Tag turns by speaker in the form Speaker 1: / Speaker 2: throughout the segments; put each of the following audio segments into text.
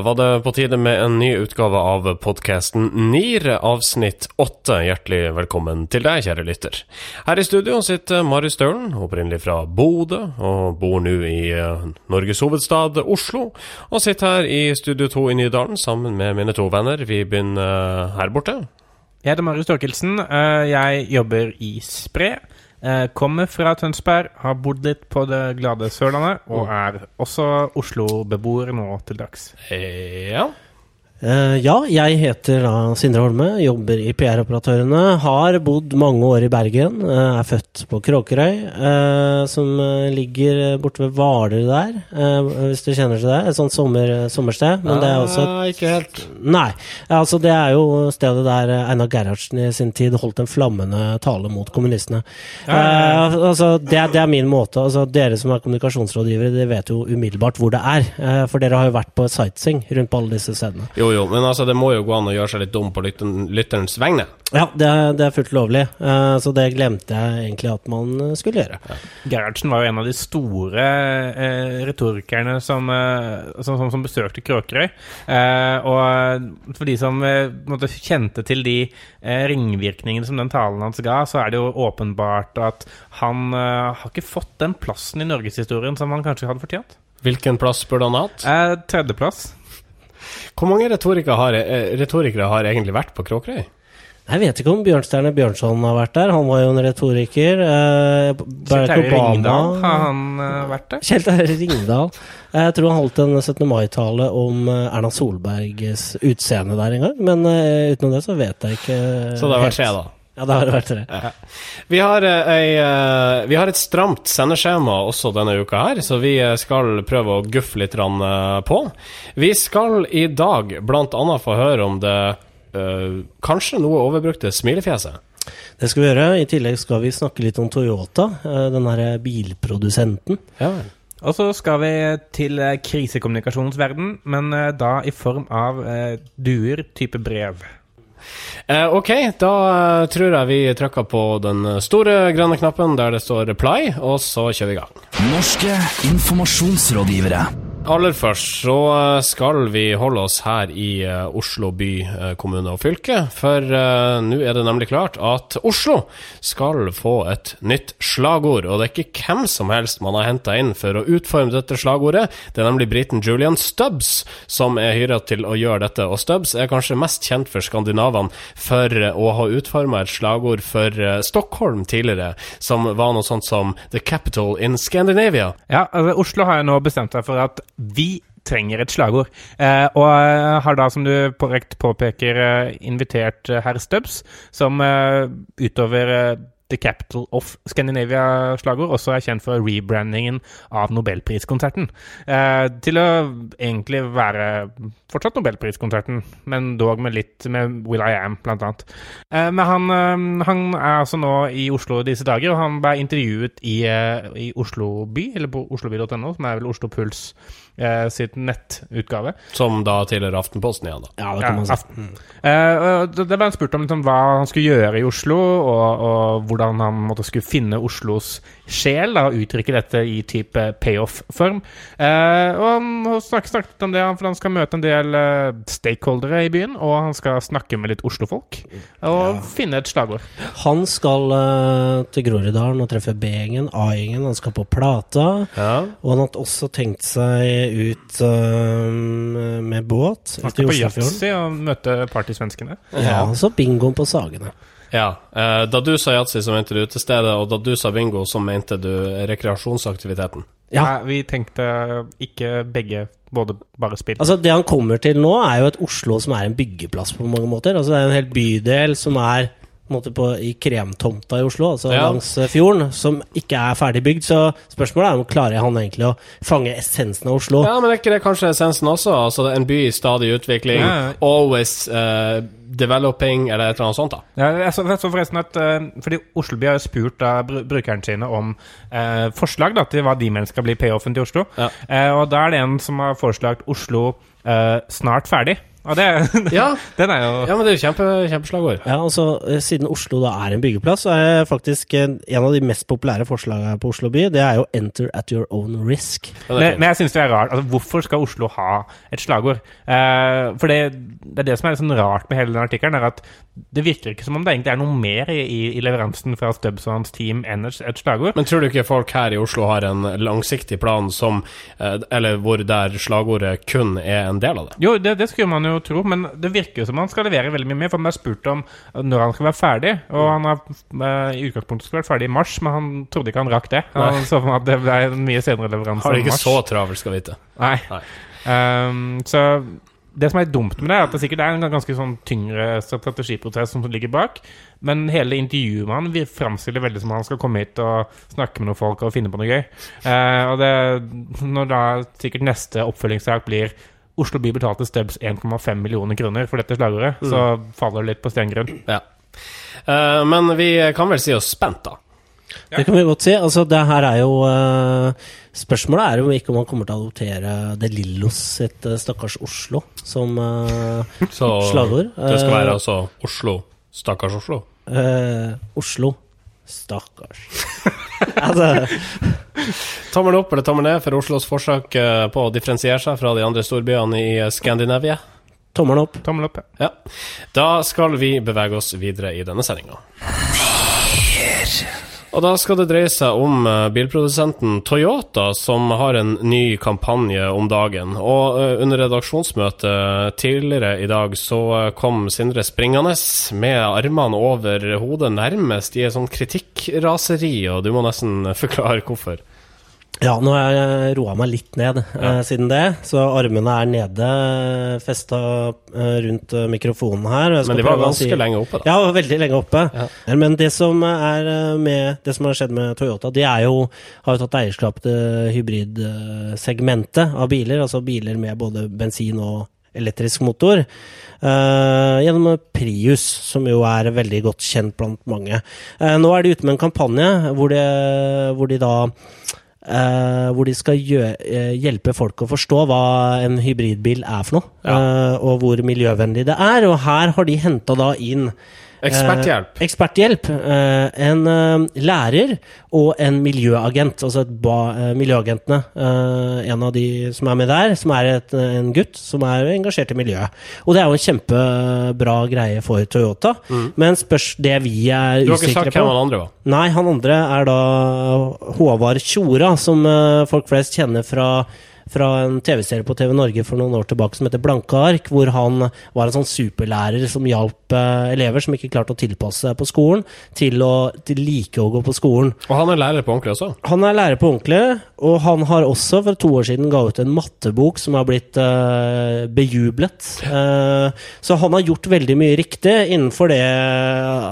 Speaker 1: Da var det på tide med en ny utgave av podkasten NIR, avsnitt åtte. Hjertelig velkommen til deg, kjære lytter. Her i studio sitter Mari Stølen, opprinnelig fra Bodø, og bor nå i eh, Norges hovedstad Oslo. Og sitter her i Studio 2 i Nydalen sammen med mine to venner. Vi begynner eh, her borte.
Speaker 2: Jeg heter Marius Torkelsen. Eh, Jeg jobber i Spre. Eh, Kommer fra Tønsberg, har bodd litt på det glade Sørlandet, og er også Oslo-beboer nå til dags.
Speaker 1: Ja.
Speaker 3: Eh, ja, jeg heter da Sindre Holme, jobber i PR-operatørene. Har bodd mange år i Bergen. eh, er født på Kråkerøy, eh, som ligger borte ved Hvaler der, eh, hvis du kjenner til det. Et sånt sommer, sommersted. Men det er også et
Speaker 1: Ah, Ikke helt.
Speaker 3: Nei. Altså, det er jo stedet der Einar Gerhardsen i sin tid holdt en flammende tale mot kommunistene. Eh, altså, det, det er min måte. Altså, dere som er kommunikasjonsrådgivere, dere vet jo umiddelbart hvor det er. For dere har jo vært på sightseeing rundt på alle disse stedene.
Speaker 1: Jo, jo, men altså, det må jo gå an å gjøre seg litt dum på lytten, lytterens vegne.
Speaker 3: Ja, det er, det er fullt lovlig. uh, så det glemte jeg egentlig at man eh, skulle gjøre.
Speaker 2: Gerhardsen var jo en av de store uh, retorikerne som, uh, som, som, som besøkte Kråkerøy. Eh, og for de som måte kjente til de ringvirkningene som den talen hans ga, så er det jo åpenbart at han har ikke fått den plassen i norgeshistorien som han kanskje hadde fortjent.
Speaker 1: Hvilken plass burde han hatt?
Speaker 2: Tredjeplass.
Speaker 1: Hvor mange retorikere har, eh, retorikere har egentlig vært på Kråkerøy?
Speaker 3: Jeg vet ikke om Bjørnstjerne Bjørnson har vært der. Han var jo en retoriker. Eh, Barack
Speaker 2: Ringdal,
Speaker 3: Obama
Speaker 2: har han eh, vært der?
Speaker 3: Kjell Terje Ringdal. Jeg tror han holdt en 17. mai-tale om eh, Erna Solbergs utseende der en gang. Men eh, utenom det så vet jeg ikke
Speaker 1: Så det har vært tre, da.
Speaker 3: Ja, det har vært tre.
Speaker 1: Vi har, eh, ei, eh, vi har et stramt sendeskjema også denne uka her, så vi eh, skal prøve å guffe litt på. Vi skal i dag annet få høre om det kanskje noe overbrukte smilefjeset.
Speaker 3: Det skal vi gjøre. I tillegg skal vi snakke litt om Toyota, den derre bilprodusenten.
Speaker 1: Ja.
Speaker 2: Og så skal vi til krisekommunikasjonens verden, men da i form av duer type brev.
Speaker 1: Eh, ok, da tror jeg vi trykker på den store grønne knappen der det står 'reply', og så kjører vi i gang.
Speaker 4: Norske informasjonsrådgivere.
Speaker 1: Aller først så eh, skal vi holde oss her i eh, Oslo by, eh, kommune og fylke. For nå er det nemlig klart at Oslo skal få et nytt slagord. Og det er ikke hvem som helst man har henta inn for å utforme dette slagordet. Det er nemlig briten Julian Stubbs som er hyra til å gjøre dette. Og Stubbs er kanskje mest kjent for skandinavene for å ha utforma et slagord for Stockholm tidligere, som var noe sånt som The Capital in Scandinavia.
Speaker 2: Ja, altså Oslo har jo nå bestemt seg for at vi trenger et slagord. Eh, og eh, har da, som du korrekt påpeker, eh, invitert eh, herr Stubbs, som utover The Capital of Scandinavia-slagord også er kjent for rebrandingen av Nobelpriskonserten. Eh, til å egentlig være fortsatt Nobelpriskonserten, men dog med litt med Will I Am, blant annet. Eh, men han, eh, han er altså nå i Oslo disse dager, og han ble intervjuet i, eh, i Oslo by, eller på osloby.no, som er vel Oslo Puls eh, sitt nettutgave.
Speaker 1: Som da tilhører Aftenposten igjen, da.
Speaker 3: Ja, det
Speaker 2: Ja,
Speaker 3: kan man si.
Speaker 2: aften. Eh, og ble han spurt om liksom, hva han skulle gjøre i Oslo, og, og hvordan han måtte skulle finne Oslos sjel, da, og uttrykke dette i type payoff-form. Eh, og han har snakket, om det, for han skal møte en del eh, stakeholdere i byen, og han skal snakke med litt Oslo-folk, og finne et slagord.
Speaker 3: Han skal eh, til Groruddalen og treffe B-gjengen, A-gjengen. Han skal på Plata.
Speaker 1: Ja.
Speaker 3: Og han har også tenkt seg ut eh, med båt
Speaker 2: Han skal på yatzy og møte partysvenskene.
Speaker 3: Ja, så bingoen på Sagene.
Speaker 1: Ja. Eh, da du sa yatzy, så mente du utestedet, og da du sa bingo, så mente du rekreasjonsaktiviteten.
Speaker 3: Ja.
Speaker 2: Nei, vi tenkte ikke begge, både bare spill.
Speaker 3: Altså Det han kommer til nå, er jo et Oslo som er en byggeplass på mange måter. Altså Det er en hel bydel som er måte på, i kremtomta i Oslo, altså
Speaker 1: Ja.
Speaker 3: langs eh, fjorden, som ikke er ferdig bygd. Så spørsmålet er om klarer han egentlig å fange essensen av Oslo.
Speaker 1: Ja, men er ikke det kanskje essensen også? Altså, det er en by i stadig utvikling.
Speaker 2: Ja, ja.
Speaker 1: Always uh, developing, eller et eller annet sånt, da.
Speaker 2: Ja, jeg så, jeg så forresten at uh, Fordi Osloby har spurt da, brukerne sine om uh, forslag da, til hva de mener skal bli payoffen til Oslo.
Speaker 1: Ja.
Speaker 2: Eh, og da er det en som har foreslått Oslo snart ferdig. Og det,
Speaker 1: Ja,
Speaker 2: den er jo
Speaker 1: ja men det er jo kjempe, kjempeslagord.
Speaker 3: Ja, altså, eh, Siden Oslo da er en byggeplass, så er faktisk en, en av de mest populære forslagene på Oslo by, det er jo 'enter at your own risk'.
Speaker 1: Er
Speaker 2: Men, men jeg syns det er rart. Altså, hvorfor skal Oslo ha et slagord? Eh, for det, det er det som er litt sånn rart med hele den artikkelen, er at det virker ikke som om det egentlig er noe mer i, i, i leveransen fra Stubbs og hans team enn et, et slagord.
Speaker 1: Men tror du ikke folk her i Oslo har en langsiktig plan som eh, Eller hvor der slagordet kun er en del av det?
Speaker 2: Jo, det, det skulle man jo tro, men det virker som han skal levere veldig mye mer. For han ble spurt om når han skal være ferdig, og han har eh, i utgangspunktet skulle vært ferdig i mars, men han trodde ikke han rakk det. Han så for meg at det ble en mye senere leveranse.
Speaker 1: Har det ikke så travelt, skal vite.
Speaker 2: Nei.
Speaker 1: Nei.
Speaker 2: Um, så det som er dumt med det, er at det sikkert er en ganske sånn tyngre strategiprosess som ligger bak. Men hele intervjuet med han vi framstiller veldig som han skal komme hit og snakke med noen folk og finne på noe gøy. Eh, og det, når da sikkert neste oppfølgingssak blir Oslo by betalte Stubbs 1,5 millioner kroner for dette slagordet, så faller det litt på stengrunn.
Speaker 1: Ja. Uh, men vi kan vel si oss spent, da.
Speaker 3: Det kan vi godt si. Altså, det her er jo uh, Spørsmålet er jo ikke om han kommer til å adoptere De Lillos sitt uh, Stakkars Oslo som uh,
Speaker 1: Så
Speaker 3: slagord.
Speaker 1: det skal være altså Oslo. Stakkars Oslo.
Speaker 3: eh, Oslo. Stakkars. altså,
Speaker 1: Tommel opp eller tommel ned for Oslos forsøk eh, på å differensiere seg fra de andre storbyene i eh, Skandinavia?
Speaker 3: tommelen opp.
Speaker 2: Tommel opp. ja.
Speaker 1: Ja. Da skal vi bevege oss videre i denne sendinga. Og da skal det dreie seg om eh, bilprodusenten Toyota, som har en ny kampanje om dagen. Og under redaksjonsmøtet tidligere i dag så kom Sindre springende med armene over hodet, nærmest i et sånn kritikkraseri, og du må nesten forklare hvorfor.
Speaker 3: Ja, nå har jeg roa meg litt ned eh, siden det, så armene er nede, festa eh, rundt eh, mikrofonen her.
Speaker 1: Men de var ganske
Speaker 3: si-
Speaker 1: lenge oppe, da.
Speaker 3: Ja, veldig lenge oppe.
Speaker 1: Ja.
Speaker 3: Men det som, er eh, med, det som har skjedd med Toyota, de er jo, har jo tatt eierskap til hybridsegmentet av biler, altså biler med både bensin og elektrisk motor. Uh, gjennom Prius, som jo er veldig godt kjent blant mange. Uh, nå er de ute med en kampanje hvor, de, hvor de da eh, hvor de skal gjøre, uh, hjelpe folk å forstå hva en hybridbil er for noe, eh, og hvor miljøvennlig det er. Og her har de henta da inn
Speaker 1: Eksperthjelp.
Speaker 3: Eh, eksperthjelp. Eh, en eh, lærer og en miljøagent. Altså ba, Miljøagentene. En av de som er med der, som er et, en gutt som er engasjert i miljøet. Og det er jo en kjempebra greie for Toyota. Men spørs det vi er
Speaker 1: usikre på Du har ikke sagt
Speaker 3: på
Speaker 1: hvem han andre var?
Speaker 3: Nei, han andre er da Håvard Tjora, som folk flest kjenner fra, fra en TV-serie på TV Norge for noen år tilbake som heter Blanke ark, hvor han var en sånn superlærer som hjalp eh, elever som ikke klarte å tilpasse seg på skolen, til å til like å gå på skolen.
Speaker 1: Og han er lærer på ordentlig også?
Speaker 3: Han er lærer på ordentlig, og han har også for to år siden ga ut en mattebok som har blitt uh, bejublet. Uh, så han har gjort veldig mye riktig innenfor det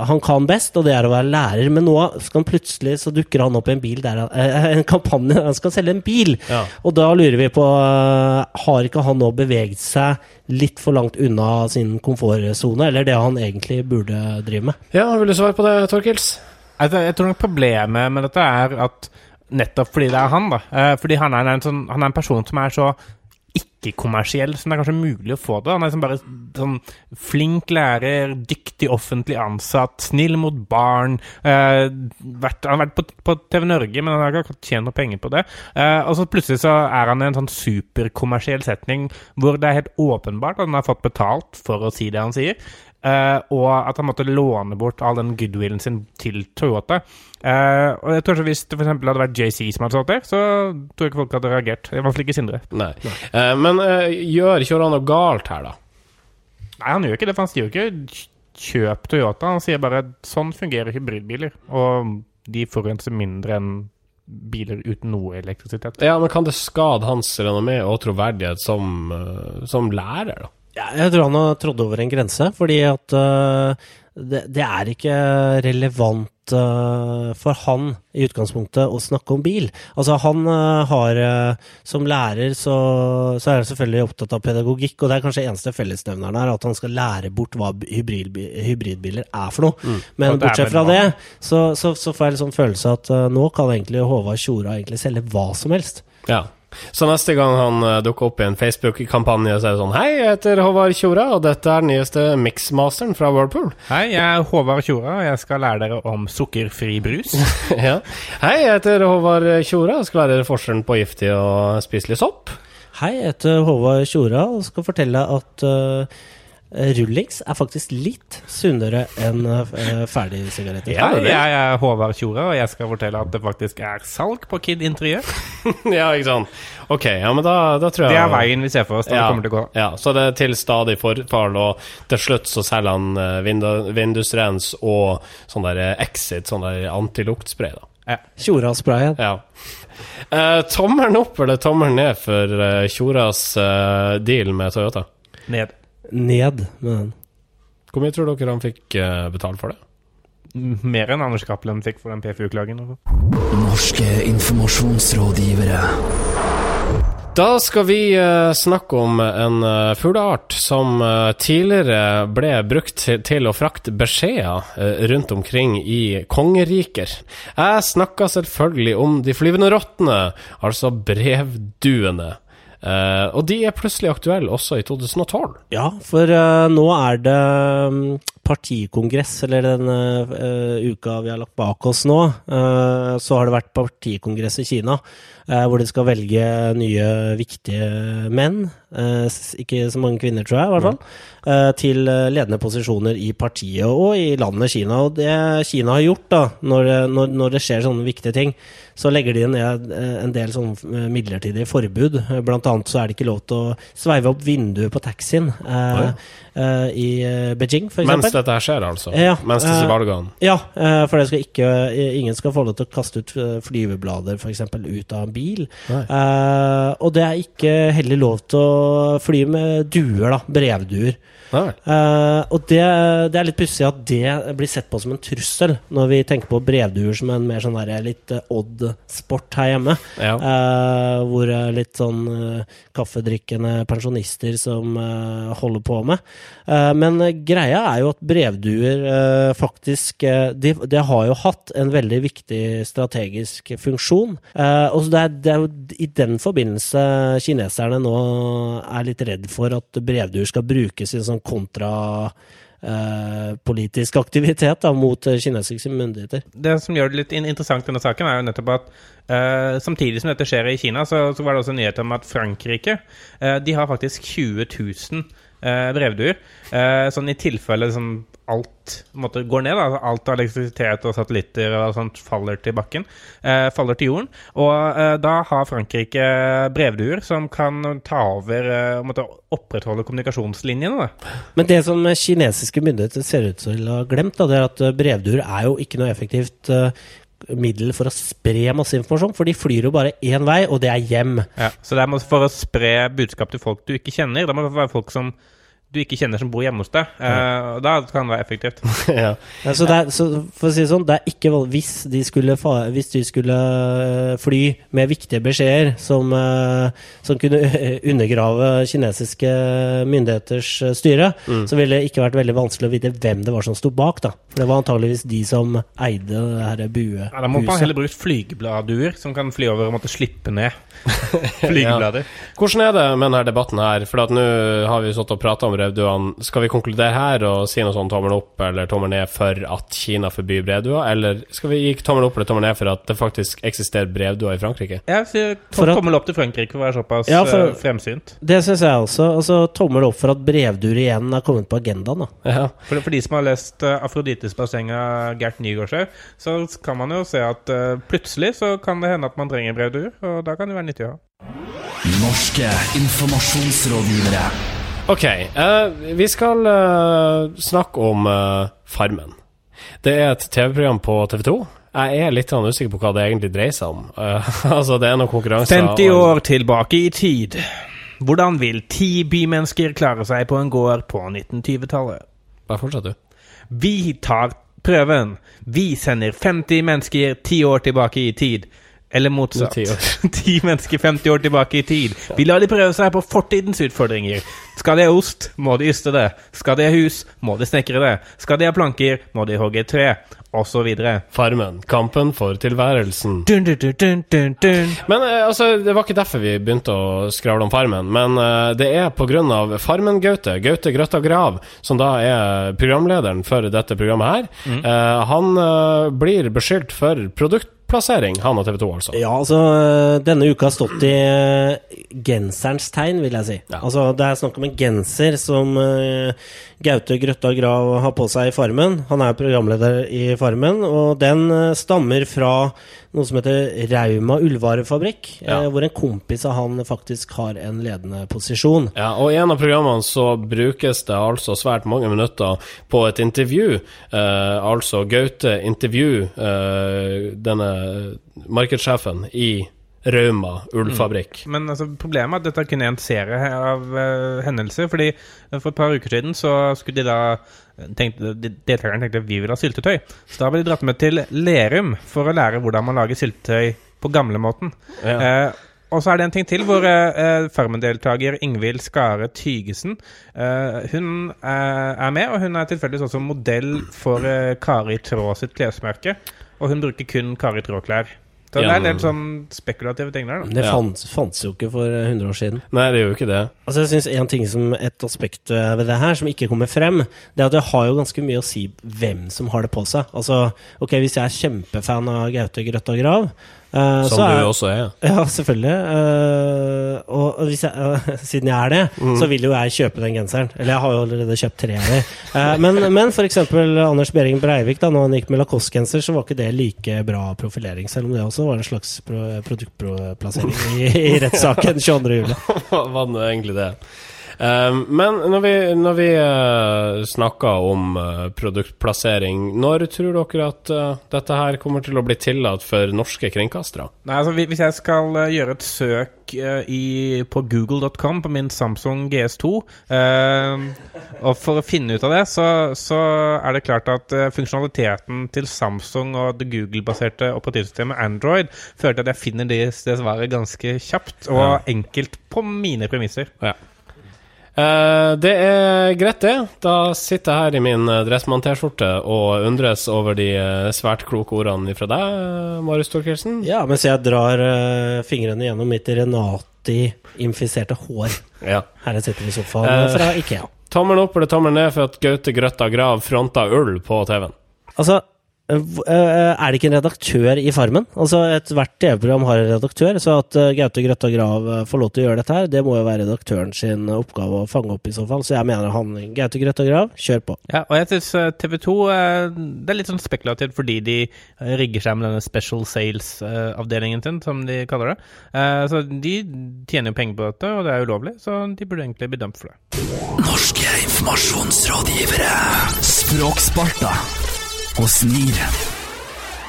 Speaker 3: han kan best, og det er å være lærer. Men nå skal han plutselig så dukker han opp i en bil der han, eh, en kampanje han skal selge en bil.
Speaker 1: Ja.
Speaker 3: Og da lurer vi på eh, Har ikke han nå beveget seg litt for langt unna sin komfortsone, eller det han egentlig burde drive med?
Speaker 1: Ja, vil du svare på det, Torkils?
Speaker 2: Jeg tror nok problemet med dette er at nettopp fordi det er han, da. Eh, fordi han er en, sånn, han er en person som er så ikke-kommersiell som det er kanskje mulig å få det. Han er liksom bare sånn flink lærer, dyktig offentlig ansatt, snill mot barn. Eh, vært, han har vært på, på TV Norge, men han har ikke tjent noe penger på det. Eh, og så plutselig så er han i en sånn superkommersiell setning hvor det er helt åpenbart at han har fått betalt for å si det han sier. Eh, og at han måtte låne bort all den goodwillen sin til Toyota. Uh, og jeg tror ikke Hvis det for hadde vært JC som hadde stått der, så tror jeg ikke folk hadde reagert. I hvert fall ikke Sindre.
Speaker 1: Nei. Eh, men eh, gjør ikke han noe galt her, da?
Speaker 2: Nei, han gjør ikke det, for han sier jo ikke 'kjøp Toyota'. Han sier bare 'sånn fungerer hybridbiler', og de forurenser mindre enn biler uten noe elektrisitet.
Speaker 1: Ja, men Kan det skade hans renommé og troverdighet som, som lærer, da?
Speaker 3: Ja, jeg tror han har trådt over en grense, fordi at uh, det, det er ikke relevant øh, for han i utgangspunktet å snakke om bil. Altså han øh, har Som lærer så, så er han selvfølgelig opptatt av pedagogikk, og det er kanskje eneste fellesnevneren her, at han skal lære bort hva hybridbi- hybridbiler er for noe. Men
Speaker 2: det er
Speaker 3: bortsett fra det, så, så, så får jeg en følelse følelse at nå kan egentlig Håvard Tjora egentlig selge hva som helst.
Speaker 1: Ja. Så neste gang han uh, dukker opp i en Facebook-kampanje, så er det sånn Hei, jeg heter Håvard Tjora, og dette er den nyeste mixmasteren fra Whirlpool.
Speaker 2: Hei, jeg er Håvard Tjora, og jeg skal lære dere om sukkerfri brus.
Speaker 1: ja. Hei, jeg heter Håvard Tjora, og skal lære dere forskjellen på giftig og spiselig sopp.
Speaker 3: Hei, jeg heter Håvard Tjora og skal fortelle at uh, rullings er faktisk litt sunnere enn uh, ferdigsigaretter.
Speaker 2: Ja, jeg er Håvard Tjora, og jeg skal fortelle at det faktisk er salg på Kid Interiør.
Speaker 1: ja, ikke sant. Ok, ja, men da, da tror jeg
Speaker 2: Det er veien vi ser for oss. Da
Speaker 1: ja,
Speaker 2: det kommer til å gå.
Speaker 1: Ja, så det er til stadig forfall, og til slutt så selger han uh, vindu vindusrens og sånn der Exit, sånn der antiluktspray, da.
Speaker 3: Ja. Tjora-sprayen.
Speaker 1: Ja. Uh, tommelen opp eller tommelen ned for uh, Tjoras uh, deal med Toyota?
Speaker 2: Ned.
Speaker 3: Ned med den.
Speaker 1: Hvor mye tror dere han fikk betalt for det?
Speaker 2: Mer enn Anders Cappelen fikk for den PFU-klagen.
Speaker 4: Norske informasjonsrådgivere.
Speaker 1: Da skal vi uh, snakke om en uh, fugleart som tidligere ble brukt til å frakte beskjeder rundt omkring i kongeriker. Jeg snakker selvfølgelig om de flyvende rottene, altså brevduene. Og de er plutselig aktuelle også i 2012.
Speaker 3: Ja, for nå er det um, partikongress, eller den uka vi har lagt bak oss nå. så har det vært partikongress i Kina. Eh, hvor de skal velge nye, viktige menn. Eh, ikke så mange kvinner, tror jeg, i hvert fall. Eh, til ledende posisjoner i partiet og i landet Kina. Og det Kina har gjort, da, når, når, når det skjer sånne viktige ting, så legger de ned en del sånne midlertidige forbud. Blant annet så er det ikke lov til å sveive opp vinduet på taxien. Eh, i Beijing, f.eks.
Speaker 1: Mens dette her skjer, altså? Ja, Mens disse valgene?
Speaker 3: Ja, for det skal ikke, ingen skal få lov til å kaste ut flyveblader f.eks. ut av en bil. og det er ikke heller lov til å fly med duer, da. Brevduer. Uh, og det, det, er litt pussig at det blir sett på som en trussel, når vi tenker på brevduer som en mer sånn der, litt uh, odd sport her hjemme. Ja. Uh, hvor litt sånn kaffedrikkende pensjonister som holder på med. men greia er jo at brevduer faktisk de, de, har jo hatt en veldig viktig strategisk funksjon. og det er, det er jo i den forbindelse kineserne nå er litt redd for at brevduer skal brukes i en sånn kontrapolitisk eh, aktivitet da, mot kinesiske myndigheter.
Speaker 2: Det som gjør det litt interessant denne saken, er jo nettopp at eh, samtidig som dette skjer i Kina, så, så var det også nyhet om at Frankrike eh, de har faktisk 20 000 eh, brevduer. Eh, sånn i tilfelle liksom, alt måtte, går ned, da. alt av elektrisitet og satellitter og sånt faller til bakken, eh, faller til jorden. Og eh, da har Frankrike brevduer som kan ta over og eh, opprettholde kommunikasjonslinjene. Da.
Speaker 3: Men det som kinesiske myndigheter ser ut til å ha glemt, da, det er at brevduer er jo ikke noe effektivt middel for å spre masse informasjon, for de flyr jo bare én vei, og det er hjem.
Speaker 2: Ja, så det er for å spre budskap til folk du ikke kjenner. Det må være folk som du ikke kjenner som bor hjemme hos deg. Uh, da kan det være effektivt.
Speaker 3: ja. ja. så, er, så, for å si det sånn, det er ikke hvis de skulle, hvis de skulle eh, fly med viktige beskjeder som, uh, som kunne undergrave kinesiske myndigheters styre, mm. så ville det ikke vært veldig vanskelig å vite hvem det var som sto bak. da. Det var antageligvis de som eide det her buehuset.
Speaker 2: Ja, da må man heller bruke flygebladduer som kan fly over og måtte slippe ned flygeblader.
Speaker 1: ja. Hvordan er det med denne debatten her? For nå har vi stått og prata om brevduene. Skal vi konkludere her og si noe sånn tommel opp eller tommel ned for at Kina forbyr brevduer, eller skal vi gi tommel opp eller tommel ned for at det faktisk eksisterer brevduer i Frankrike?
Speaker 2: Jeg sier tommel opp til Frankrike for å være såpass ja, for, eh, fremsynt.
Speaker 3: Det syns jeg også. Altså, tommel opp for at brevduer igjen er kommet på agendaen. Da.
Speaker 2: Ja. For, for, de som har lest uh, 'Afrodites basseng' av Gert Nygaardsjø, så kan man jo se at uh, plutselig så kan det hende at man trenger brevduer, og da kan det være nyttig å ha.
Speaker 4: Norske informasjonsrådgivere.
Speaker 1: Ok, uh, vi skal uh, snakke om uh, Farmen. Det er et TV-program på TV2. Jeg er litt usikker på hva det egentlig dreier seg om. altså, det er noen konkurranser
Speaker 2: 50 år tilbake i tid. Hvordan vil ti bymennesker klare seg på en gård på 1920-tallet?
Speaker 1: Bare fortsett, du.
Speaker 2: Vi tar prøven. Vi sender 50 mennesker ti år tilbake i tid. Eller motsatt.
Speaker 1: Ti
Speaker 2: mennesker 50 år tilbake i tid. Vi lar de prøve seg på fortidens utfordringer. Skal de ha ost, må de yste det. Skal de ha hus, må de snekre det. Skal de ha planker, må de hogge et tre. Og så videre.
Speaker 1: Farmen. Kampen for tilværelsen.
Speaker 2: Dun, dun, dun, dun, dun, dun.
Speaker 1: Men eh, altså, Det var ikke derfor vi begynte å skravle om Farmen, men uh, det er pga. Farmen-Gaute, Gaute Grøtta Grav, som da er programlederen for dette programmet her. Eh, han uh, blir beskyldt for produktplassering, han og TV 2, altså.
Speaker 3: Ja, altså Denne uka har stått i eh, genserens tegn, vil jeg si.
Speaker 1: Ja.
Speaker 3: Altså Det er snakk om en genser som uh, Gaute Grøtta Grav har på seg i Farmen. Han er programleder i Farmen, og den uh, stammer fra noe som heter Rauma ullvarefabrikk,
Speaker 1: Ja.
Speaker 3: eh, hvor en kompis av han faktisk har en ledende posisjon.
Speaker 1: Ja, og I en av programmene så brukes det altså svært mange minutter på et intervju. Eh, altså Gaute intervju eh, denne markedssjefen i Rauma ullfabrikk.
Speaker 2: Men altså, problemet er at dette er kun en serie av uh, hendelser. fordi eh, For et par uker siden så skulle de da tenkte, de- Deltakerne tenkte vi vil ha syltetøy. Så da ble de dratt med til Lerum for å lære hvordan man lager syltetøy på gamlemåten.
Speaker 1: Ja.
Speaker 2: Uh, og så er det en ting til hvor eh, Farmen-deltaker Ingvild Skare Tygesen eh, Hun er, er med, og hun er tilfeldigvis også modell for eh, Kari Traa sitt klesmerke. Og hun bruker kun Kari Traa-klær. Så det
Speaker 1: Ja,
Speaker 2: er en del sånn spekulative ting der, da.
Speaker 3: Det fantes, fantes jo ikke for eh, 100 år siden.
Speaker 1: Nei, det gjør jo ikke det.
Speaker 3: Altså jeg synes En ting som et aspekt eh, ved det her som ikke kommer frem, det er at det har jo ganske mye å si hvem som har det på seg. Altså, ok, Hvis jeg er kjempefan av Gaute Grøtta Grav eh,
Speaker 1: Som
Speaker 3: er,
Speaker 1: du også er.
Speaker 3: Ja, selvfølgelig. Uh, og og jeg, uh, siden jeg er det,
Speaker 1: Mm.
Speaker 3: så vil jo jeg kjøpe den genseren. Eller jeg har jo allerede kjøpt tre av dem. Uh, men, men eksempel Anders Behring Breivik, da når han gikk med Lacoste-genser, så var ikke det like bra profilering, selv om det også var en slags pro produktplassering i, i rettssaken 22. juli.
Speaker 1: Var det egentlig det? Um, men når vi, når vi uh, snakker om uh, produktplassering, når tror dere at uh, dette her kommer til å bli tillatt for norske kringkastere?
Speaker 2: Nei, altså, hvis jeg skal eh, gjøre et søk eh, i, på google.com på min Samsung GS2 eh, Og for å finne ut av det, så, så er det klart at eh, funksjonaliteten til Samsung og det Google-baserte operativsystemet Android fører til at jeg finner det, det svaret ganske kjapt og enkelt på mine premisser.
Speaker 1: Ja. Eh, det er greit, det. Da sitter jeg her i min dressmanterskjorte Dressmann-T-skjorte og undres over de eh, svært kloke ordene fra deg, Marius Thorkildsen.
Speaker 3: Ja, mens jeg drar uh, fingrene gjennom mitt Renati-infiserte hår.
Speaker 1: Ja.
Speaker 3: Her jeg sitter i sofaen
Speaker 1: uh,
Speaker 3: fra Ikea.
Speaker 1: Tommelen opp eller tommelen ned for at Gaute Grøtta Grav fronta ull på TV-en?
Speaker 3: Altså, eh, eh, er det ikke en redaktør i Farmen? Altså, Ethvert TV-program har en redaktør, så at eh, Gaute Grøtta Grav eh, får lov til å gjøre dette her, det må jo være redaktøren sin oppgave å fange opp i så fall. Så jeg mener han Gaute Grøtta Grav, kjør på.
Speaker 2: Ja, og jeg syns TV 2 Det er litt sånn spekulativt fordi de eh, rigger seg med denne special sales-avdelingen sin, som de kaller det. Eh, Så de tjener jo penger på dette, og det er ulovlig, så de burde egentlig bli dømt for det.
Speaker 4: Norske informasjonsrådgivere. Språksparta hos snir.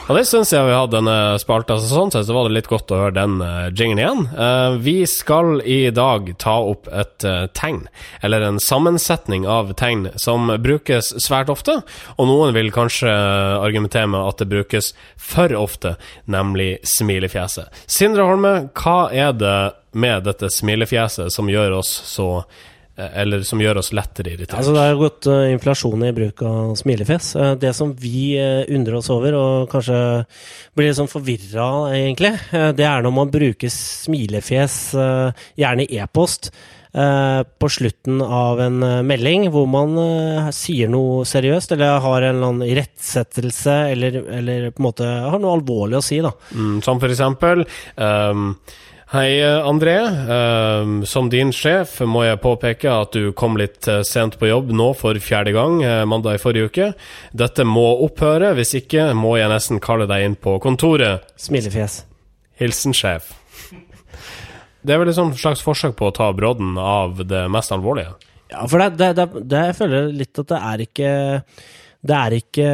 Speaker 1: Og det syns jeg vi hadde denne spalta, så sånn sett så var det litt godt å høre den uh, jinglen igjen. Eh, vi skal i dag ta opp et eh, tegn, eller en sammensetning av tegn, som brukes svært ofte, og noen vil kanskje argumentere med at det brukes for ofte, nemlig smilefjeset. Sindre Holme, hva er det med dette smilefjeset som gjør oss så eh, eller som gjør oss lettere irritert?
Speaker 3: Altså, det har gått uh, inflasjon i bruk av smilefjes. Uh, det som vi uh, undrer oss over, og kanskje blir litt sånn forvirra egentlig, eh, det er når man bruker smilefjes, eh, gjerne i e-post, eh, på slutten av en eh, melding hvor man eh, sier noe seriøst, eller har en eller annen irettsettelse, eller, eller på en måte har noe alvorlig å si, da.
Speaker 1: Mm, som for eksempel ehm, Hei, André. Ehm, som din sjef må jeg påpeke at du kom litt eh, sent på jobb nå for fjerde gang eh, mandag i forrige uke. Dette må opphøre, hvis ikke må jeg nesten kalle deg inn på kontoret.
Speaker 3: Smilefjes.
Speaker 1: Hilsen sjef. Det er vel et slags forsøk på å ta brodden av det mest alvorlige.
Speaker 3: Ja, for det, det, det, det jeg føler litt at det er ikke det er ikke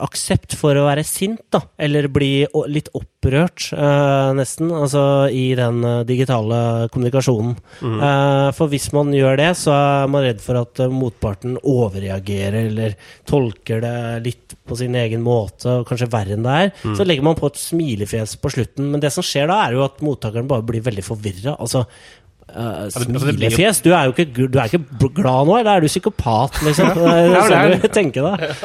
Speaker 3: aksept for å være sint, da, eller bli litt opprørt, eh, nesten, altså i den eh, digitale kommunikasjonen. Eh, for hvis man gjør det, så er man redd for at eh, motparten overreagerer, eller tolker det litt på sin egen måte, og kanskje verre enn det er. Så legger man på et smilefjes på slutten, men det som skjer da, er jo at mottakeren bare blir veldig forvirra. Altså,
Speaker 2: jo-
Speaker 3: smilefjes? Du er jo ikke, du er ikke glad nå, eller er du psykopat, liksom?
Speaker 2: Ja, det
Speaker 3: sånn
Speaker 2: er-
Speaker 3: du tenker deg.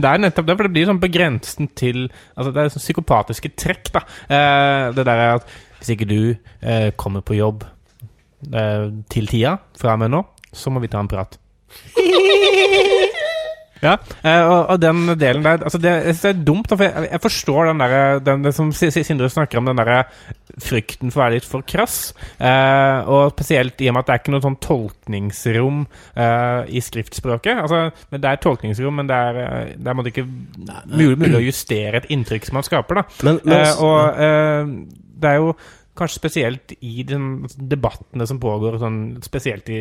Speaker 2: Det er nettopp det, for det blir sånn på grensen til Altså, det er sånn psykopatiske trekk, da. Eh, det der er at hvis ikke du eh, kommer på jobb eh, til tida fra og med nå, så må vi ta en prat. Ja, eh, og, den delen der altså det, jeg synes det er dumt, for jeg, jeg forstår den der, den, det som Si- Si- Sindre snakker om, den der frykten for å være litt for krass. Eh, og spesielt i og med at det er ikke noe sånn tolkningsrom eh, i skriftspråket. Altså, det er tolkningsrom, men det er, eh, det er ikke mulig, mulig å justere et inntrykk som man skaper. da.
Speaker 3: Men, men,
Speaker 2: Eh, og eh, det er jo kanskje spesielt i de debattene som pågår, sånn, spesielt i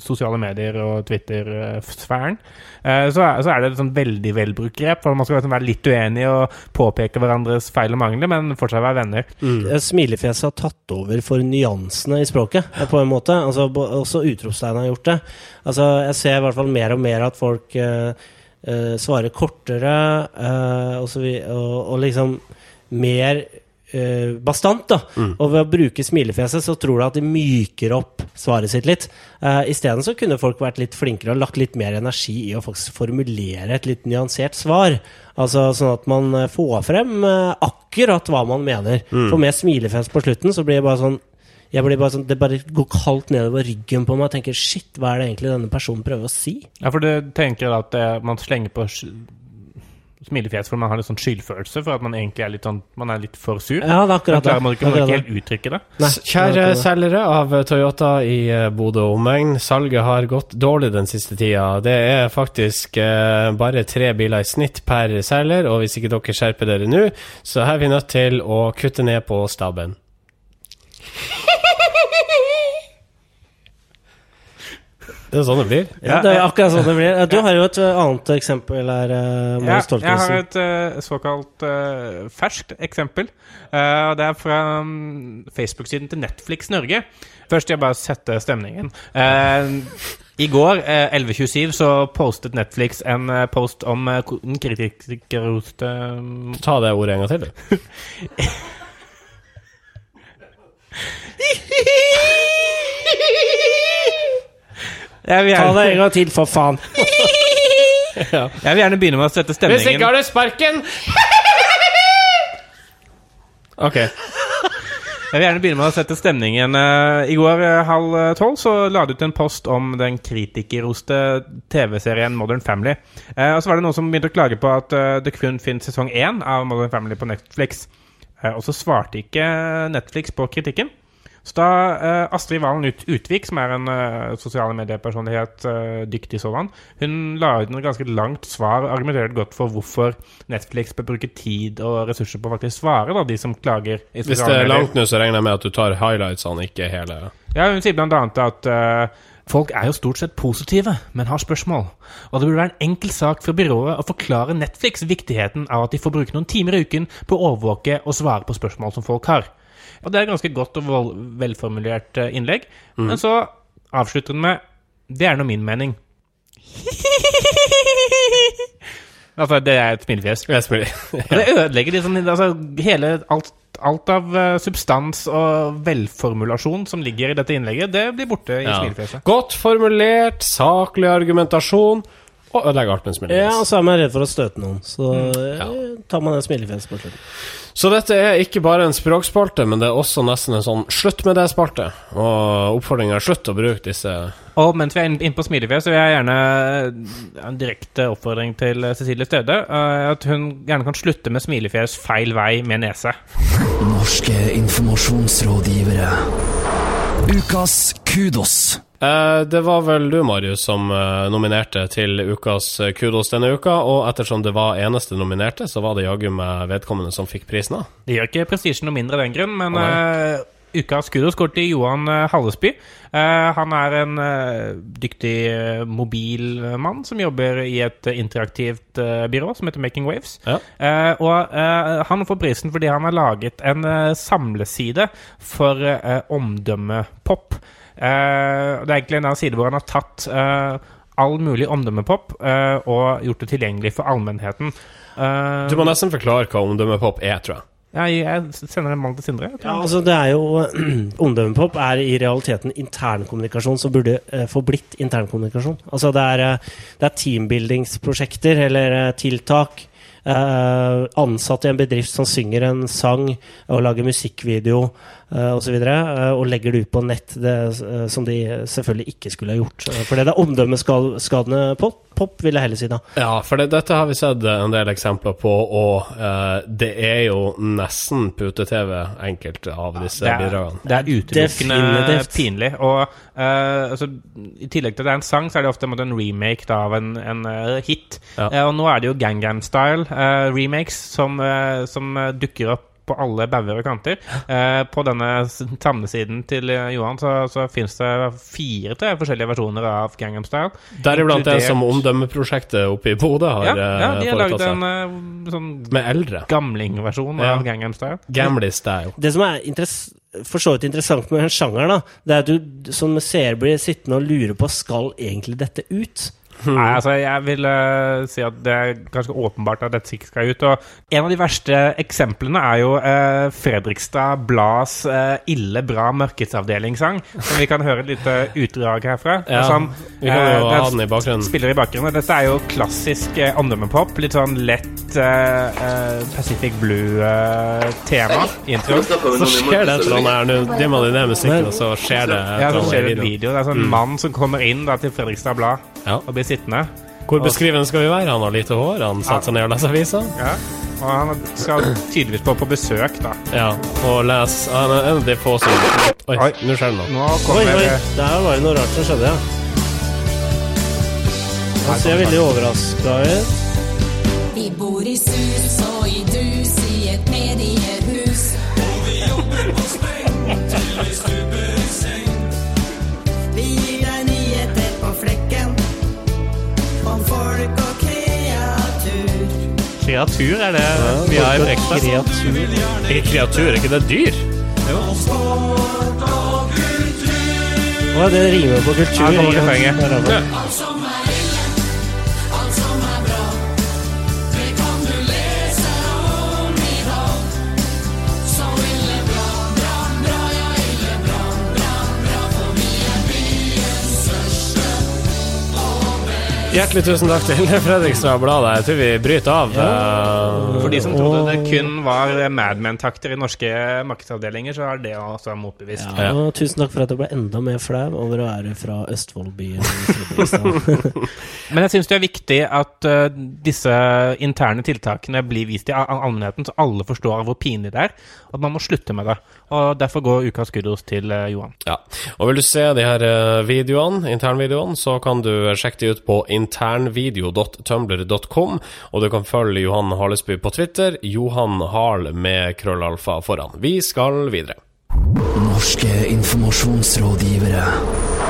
Speaker 2: sosiale medier og Twitter-sfæren, eh, så, er, så er det et sånn veldig velbrukt grep. For man skal liksom være litt uenig og påpeke hverandres feil og mangler, men fortsatt være venner.
Speaker 3: Mm. Smilefjeset har tatt over for nyansene i språket, eh, på en måte. Altså, også utropstegn har gjort det. Altså, jeg ser i hvert fall mer og mer at folk uh, eh, svarer kortere, uh, og, så vi, og, og liksom mer eh, bastant, da. Og ved å bruke smilefjeset, så tror du at de myker opp svaret sitt litt. Uh, Isteden så kunne folk vært litt flinkere og lagt litt mer energi i å faktisk formulere et litt nyansert svar. Altså sånn at man eh, får frem uh, akkurat hva man mener. For med smilefjes på slutten, så blir det bare sånn jeg blir bare sånn, Det bare går kaldt nedover ryggen på meg og tenker shit, hva er det egentlig denne personen prøver å si?
Speaker 2: Ja, for du tenker at det, man slenger på smilefjes for man har litt sånn skyldfølelse for at man egentlig er litt sånn Man er litt for sur.
Speaker 3: Ja, det er akkurat det.
Speaker 2: klarer man ikke, man ikke helt uttrykke det.
Speaker 3: Nei,
Speaker 1: Kjære
Speaker 3: det.
Speaker 1: selgere av Toyota i eh, Bodø og omegn. Salget har gått dårlig den siste tida. Det er faktisk eh, bare tre biler i snitt per selger, og hvis ikke dere skjerper dere nå, så er vi nødt til å kutte ned på staben. Det er sånn det blir.
Speaker 3: Ja, det er akkurat sånn det blir. Du har jo et uh, annet eksempel her, uh,
Speaker 2: Ja, jeg har et eh, såkalt uh, ferskt eksempel. Uh, det er fra um, Facebook-siden til Netflix Norge. Først vil jeg bare sette stemningen. Uh, I går, eh, 11.27, så postet Netflix en eh, post om uh, den kritikerroste mm,
Speaker 1: Ta det ordet en gang til, du.
Speaker 2: jeg, vil
Speaker 3: Ta
Speaker 2: deg
Speaker 3: det en gang til, for faen!
Speaker 2: jeg vil gjerne begynne med å sette
Speaker 1: Hvis ikke har du sparken! Ok.
Speaker 2: Jeg vil gjerne begynne med å sette stemningen. Eh, I går eh, halv eh, tolv så la du ut en post om den kritikerroste TV-serien Modern Family. Eh, og så var det noen som begynte å klage på at eh, det kun finnes sesong én av Modern Family på Netflix. Eh, og så svarte ikke Netflix på kritikken. Så da eh, Astrid Valen Ut Utvik, som er en eh, sosiale mediepersonlighet, eh, dyktig sådan, hun la ut et ganske langt svar og argumenterte godt for hvorfor Netflix bør bruke tid og ressurser på å faktisk svare da, de som klager. i
Speaker 1: Hvis det er langt nå, så regner jeg med at du tar highlightsene, ikke hele.
Speaker 2: Ja, Hun sier blant annet at eh, folk er jo stort sett positive, men har spørsmål. Og det burde være en enkel sak for byrået å forklare Netflix viktigheten av at de får bruke noen timer i uken på å overvåke og svare på spørsmål som folk har. Og Det er et ganske godt og velformulert innlegg. innlegg. Men så avslutter hun med Det er nå min mening. altså, det er et smilefjes.
Speaker 1: Ja, spiller.
Speaker 2: Det ødelegger liksom altså, hele alt, alt av eh, substans og velformulasjon som ligger i dette innlegget, det blir borte i
Speaker 1: Ja.
Speaker 2: smilefjeset.
Speaker 1: Godt formulert, saklig argumentasjon, og ødelegge alt med en
Speaker 3: Ja, og så er man redd for å støte noen, så
Speaker 2: Mm.
Speaker 3: eh, tar man en smilefjes på slutten.
Speaker 1: Så dette er ikke bare en språkspalte, men det er også nesten en sånn slutt med det-spalte. Og oppfordringen er slutt å bruke disse
Speaker 2: Og mens vi er inne på smilefjes, så vil jeg gjerne eh, en direkte oppfordring til eh, Cecilie Støde. At hun gjerne kan slutte med smilefjes feil vei med nese.
Speaker 4: Norske informasjonsrådgivere. Ukas kudos.
Speaker 1: Eh, Det var vel du, Marius, som eh, nominerte til ukas eh, kudos denne uka. Og ettersom det var eneste nominerte, så var det jaggu meg vedkommende som fikk prisen. da.
Speaker 2: Det gjør ikke prestisjen noe mindre av den grunn, men eh, Ukas går til Johan eh, Hallesby. Eh, han er en eh, dyktig mobilmann som jobber i et interaktivt byrå som heter Making Waves.
Speaker 1: Ja.
Speaker 2: Og han får prisen fordi han har laget en samleside for omdømmepop. Det er egentlig en side hvor han har tatt all mulig omdømmepop og gjort det tilgjengelig for allmennheten.
Speaker 1: Du må nesten forklare hva omdømmepop er, tror jeg.
Speaker 2: Jeg, jeg sender en mann til Sindre.
Speaker 3: Ja, altså det er jo Omdømmepop er i realiteten internkommunikasjon som burde eh, få blitt internkommunikasjon. Altså det er, eh, det er teambuildingsprosjekter eller eh, tiltak. eh, ansatte i en bedrift som synger en sang og lager musikkvideo uh, så videre og legger det ut på nett, det, eh, som de selvfølgelig ikke skulle ha gjort. For det er omdømmeskadende pop, pop, vil jeg heller si da.
Speaker 1: Ja, for det, dette har vi sett eh, en del eksempler på, og uh, det er jo nesten pute-TV, enkelte av disse
Speaker 2: Det er,
Speaker 1: bidragene.
Speaker 2: det er utelukkende pinlig. Og uh, altså, I tillegg til at det er en sang, så er det ofte en, måte, en remake da, av en, en uh, hit.
Speaker 1: Ja.
Speaker 2: Eh, og nå er det jo Gang Gang Style eh, remakes som, eh, som eh, dukker opp på alle bauger og kanter. Eh, på denne samme samlesiden til eh, Johan så, så fins det fire til forskjellige versjoner av Gangnam Style.
Speaker 1: Deriblant det som omdømmeprosjektet oppe i Bodø har
Speaker 2: Ja, ja, de
Speaker 1: eh,
Speaker 2: har laget en
Speaker 1: seg.
Speaker 2: eh, sånn
Speaker 1: Med eldre.
Speaker 2: gamlingversjon
Speaker 1: Ja.
Speaker 2: av Gangnam Style.
Speaker 1: Gamly style.
Speaker 3: Det som er interess for så vidt interessant med den sjangeren, da, det er at du som seer blir sittende og lure på skal egentlig dette ut.
Speaker 2: Nei, altså jeg vil uh, si at det er ganske åpenbart at dette ikke skal ut. Og en av de verste eksemplene er jo uh, Fredrikstad Blads uh, Ille bra mørketsavdelingssang som vi kan høre et lite utdrag herfra.
Speaker 1: Ja,
Speaker 2: som,
Speaker 1: vi kan jo ha
Speaker 2: den
Speaker 1: i bakgrunnen.
Speaker 2: Spiller i bakgrunnen. Dette er jo klassisk uh, omdømmepop. Litt sånn lett Pacific Blue-tema. intro.
Speaker 1: Så skjer det et eller annet her. Nå dimmer de ned musikken, og så skjer det et
Speaker 2: Ja,
Speaker 1: eller
Speaker 2: så
Speaker 1: annet
Speaker 2: skjer
Speaker 1: i
Speaker 2: det en
Speaker 1: videoen.
Speaker 2: video. Det er sånn en mann som kommer inn da, til Fredrikstad Blad
Speaker 1: Ja.
Speaker 2: og blir sittende.
Speaker 1: Hvor beskrivende skal vi være? Han har lite hår, han setter seg ned og leser avisa.
Speaker 2: Ja. Og han skal tydeligvis på, på besøk, da.
Speaker 1: Ja, og les Han er en av de få som Oi,
Speaker 2: Oi.
Speaker 1: nå skjer det noe.
Speaker 2: Nå
Speaker 3: Oi,
Speaker 2: kommer
Speaker 3: oi, der var det noe rart som skjedde, ja. Han ser veldig overraska ut.
Speaker 5: Vi bor i sus og Kreatur,
Speaker 2: er det vi har i Frekstad?
Speaker 3: Kreatur.
Speaker 1: Ikke kreatur, er ikke det dyr?
Speaker 3: Å, det rimer på kultur.
Speaker 2: Her kommer
Speaker 3: er det.
Speaker 5: Alt
Speaker 1: Hjertelig tusen takk til Fredrikstad Blad. Jeg tror vi bryter av. Ja.
Speaker 2: For de som trodde det kun var Mad Men-takter i norske markedsavdelinger, så er det også motbevist.
Speaker 3: Ja, og tusen takk for at jeg ble enda mer flau over å være fra Østfoldbyen
Speaker 2: Men jeg syns det er viktig at uh, disse interne tiltakene blir vist til all- allmennheten, så alle forstår hvor pinlig det er. At man må slutte med det. Og derfor går ukas kudos til eh, Johan.
Speaker 1: Ja. Og vil du se de her eh, videoene, internvideoene, så kan du sjekke de ut på internvideo.tumblr.com, og du kan følge Johan Harlesby på Twitter, Johan Harl med krøllalfa foran. Vi skal videre.
Speaker 4: Norske informasjonsrådgivere.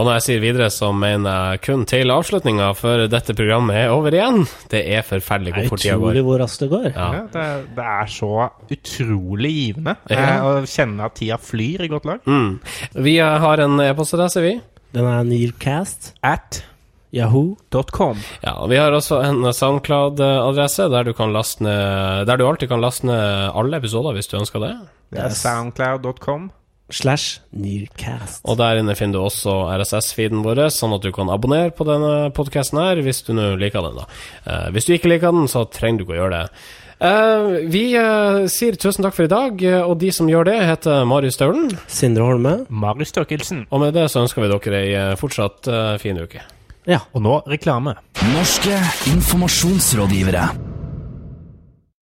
Speaker 1: Og når jeg sier videre, så mener jeg kun til avslutninga, for dette programmet er over igjen. Det er forferdelig hvor fort tida
Speaker 3: utrolig
Speaker 1: går.
Speaker 3: hvor raskt det går.
Speaker 1: Ja.
Speaker 2: Ja, det, det er så utrolig givende
Speaker 1: Ja.
Speaker 2: eh, å kjenne at tida flyr i godt lag.
Speaker 1: Mm. Vi har en e-postadresse, vi.
Speaker 3: Den er Nearcast.
Speaker 2: At yahoo.com.
Speaker 1: Ja, Vi har også en SoundCloud-adresse der Der du alltid kan laste ned alle episoder hvis du ønsker det.
Speaker 2: Det er soundcloud.com.
Speaker 3: Slash Newcast.
Speaker 1: Og der inne finner du også RSS-feeden vår, sånn at du kan abonnere på denne podkasten her, hvis du nå liker den, da. Eh, hvis du ikke liker den, så trenger du ikke å gjøre det. Eh, vi eh, sier tusen takk for i dag, eh, og de som gjør det, heter Marius Staulen.
Speaker 3: Sindre Holme.
Speaker 2: Marius Størkelsen.
Speaker 1: Og med det så ønsker vi dere ei eh, fortsatt eh, fin uke.
Speaker 3: Ja.
Speaker 2: Og nå reklame.
Speaker 4: Norske informasjonsrådgivere.